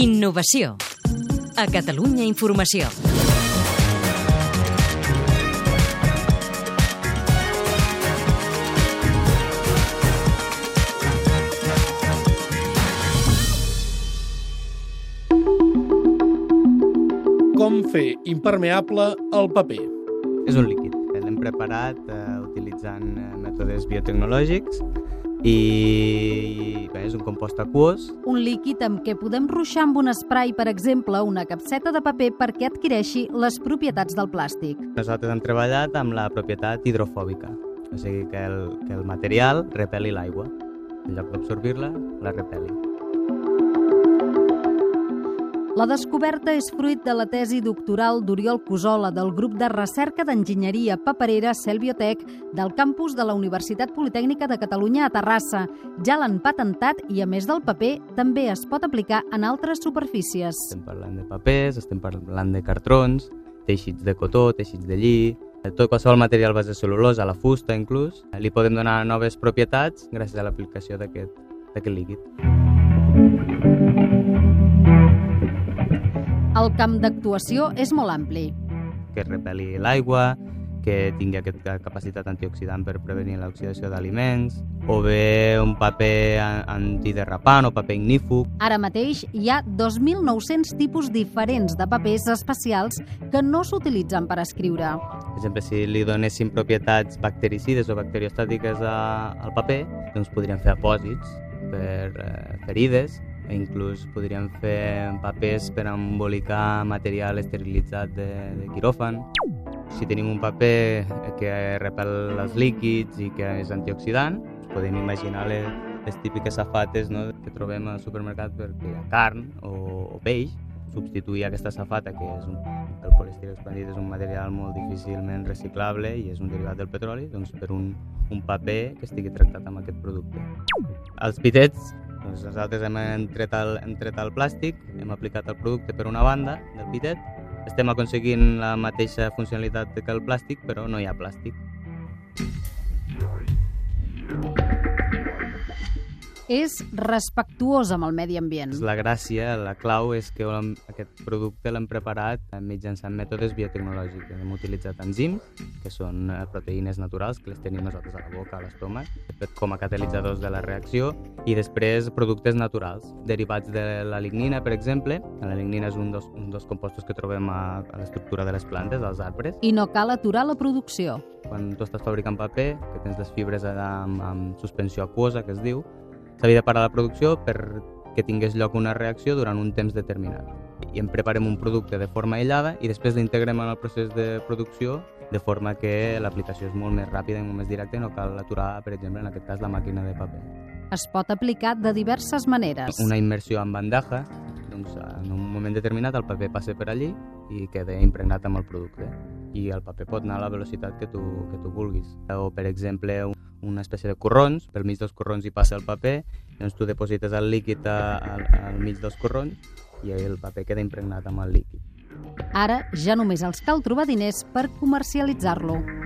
Innovació. A Catalunya Informació. Com fer impermeable el paper. És un líquid. L'hem preparat eh, utilitzant eh, mètodes biotecnològics i bé, és un compost aquós. Un líquid amb què podem ruixar amb un spray, per exemple, una capseta de paper perquè adquireixi les propietats del plàstic. Nosaltres hem treballat amb la propietat hidrofòbica, o sigui que el, que el material repel·li l'aigua. En lloc d'absorbir-la, la repel·li. La descoberta és fruit de la tesi doctoral d'Oriol Cosola del grup de recerca d'enginyeria paperera Celbiotec del campus de la Universitat Politècnica de Catalunya a Terrassa. Ja l'han patentat i, a més del paper, també es pot aplicar en altres superfícies. Estem parlant de papers, estem parlant de cartrons, teixits de cotó, teixits de lli, tot qualsevol material base cel·lulosa, la fusta inclús, li podem donar noves propietats gràcies a l'aplicació d'aquest líquid. El camp d'actuació és molt ampli. Que repel·li l'aigua, que tingui aquesta capacitat antioxidant per prevenir l'oxidació d'aliments, o bé un paper antiderrapant o paper ignífug. Ara mateix hi ha 2.900 tipus diferents de papers especials que no s'utilitzen per escriure. Per exemple, si li donéssim propietats bactericides o bacteriostàtiques a, al paper, doncs podríem fer apòsits per eh, ferides, inclús podríem fer papers per embolicar material esterilitzat de, de quiròfan. Si tenim un paper que repel els líquids i que és antioxidant, podem imaginar les, les típiques safates no, que trobem al supermercat perquè hi ha carn o, o peix, substituir aquesta safata, que és un, el poliestir expandit és un material molt difícilment reciclable i és un derivat del petroli, doncs per un, un paper que estigui tractat amb aquest producte. Els pitets doncs nosaltres hem entret, el, hem tret el plàstic, hem aplicat el producte per una banda del pitet, estem aconseguint la mateixa funcionalitat que el plàstic, però no hi ha plàstic. És respectuós amb el medi ambient. La gràcia, la clau, és que aquest producte l'hem preparat mitjançant mètodes biotecnològics. Hem utilitzat enzims, que són eh, proteïnes naturals, que les tenim nosaltres a la boca, a l'estómac, com a catalitzadors de la reacció, i després productes naturals, derivats de la lignina, per exemple. La lignina és un dels, un dels compostos que trobem a, a l'estructura de les plantes, als arbres. I no cal aturar la producció. Quan tu estàs fabricant paper, que tens les fibres amb, amb suspensió aquosa, que es diu, s'havia de parar la producció perquè tingués lloc una reacció durant un temps determinat. I en preparem un producte de forma aïllada i després l'integrem en el procés de producció de forma que l'aplicació és molt més ràpida i molt més directa i no cal aturar, per exemple, en aquest cas, la màquina de paper. Es pot aplicar de diverses maneres. Una immersió en bandaja, doncs en un moment determinat el paper passa per allí i queda impregnat amb el producte. I el paper pot anar a la velocitat que tu, que tu vulguis. O, per exemple, una espècie de corrons, pel mig dels corrons hi passa el paper, doncs tu deposites el líquid al, al mig dels corrons i el paper queda impregnat amb el líquid. Ara ja només els cal trobar diners per comercialitzar-lo.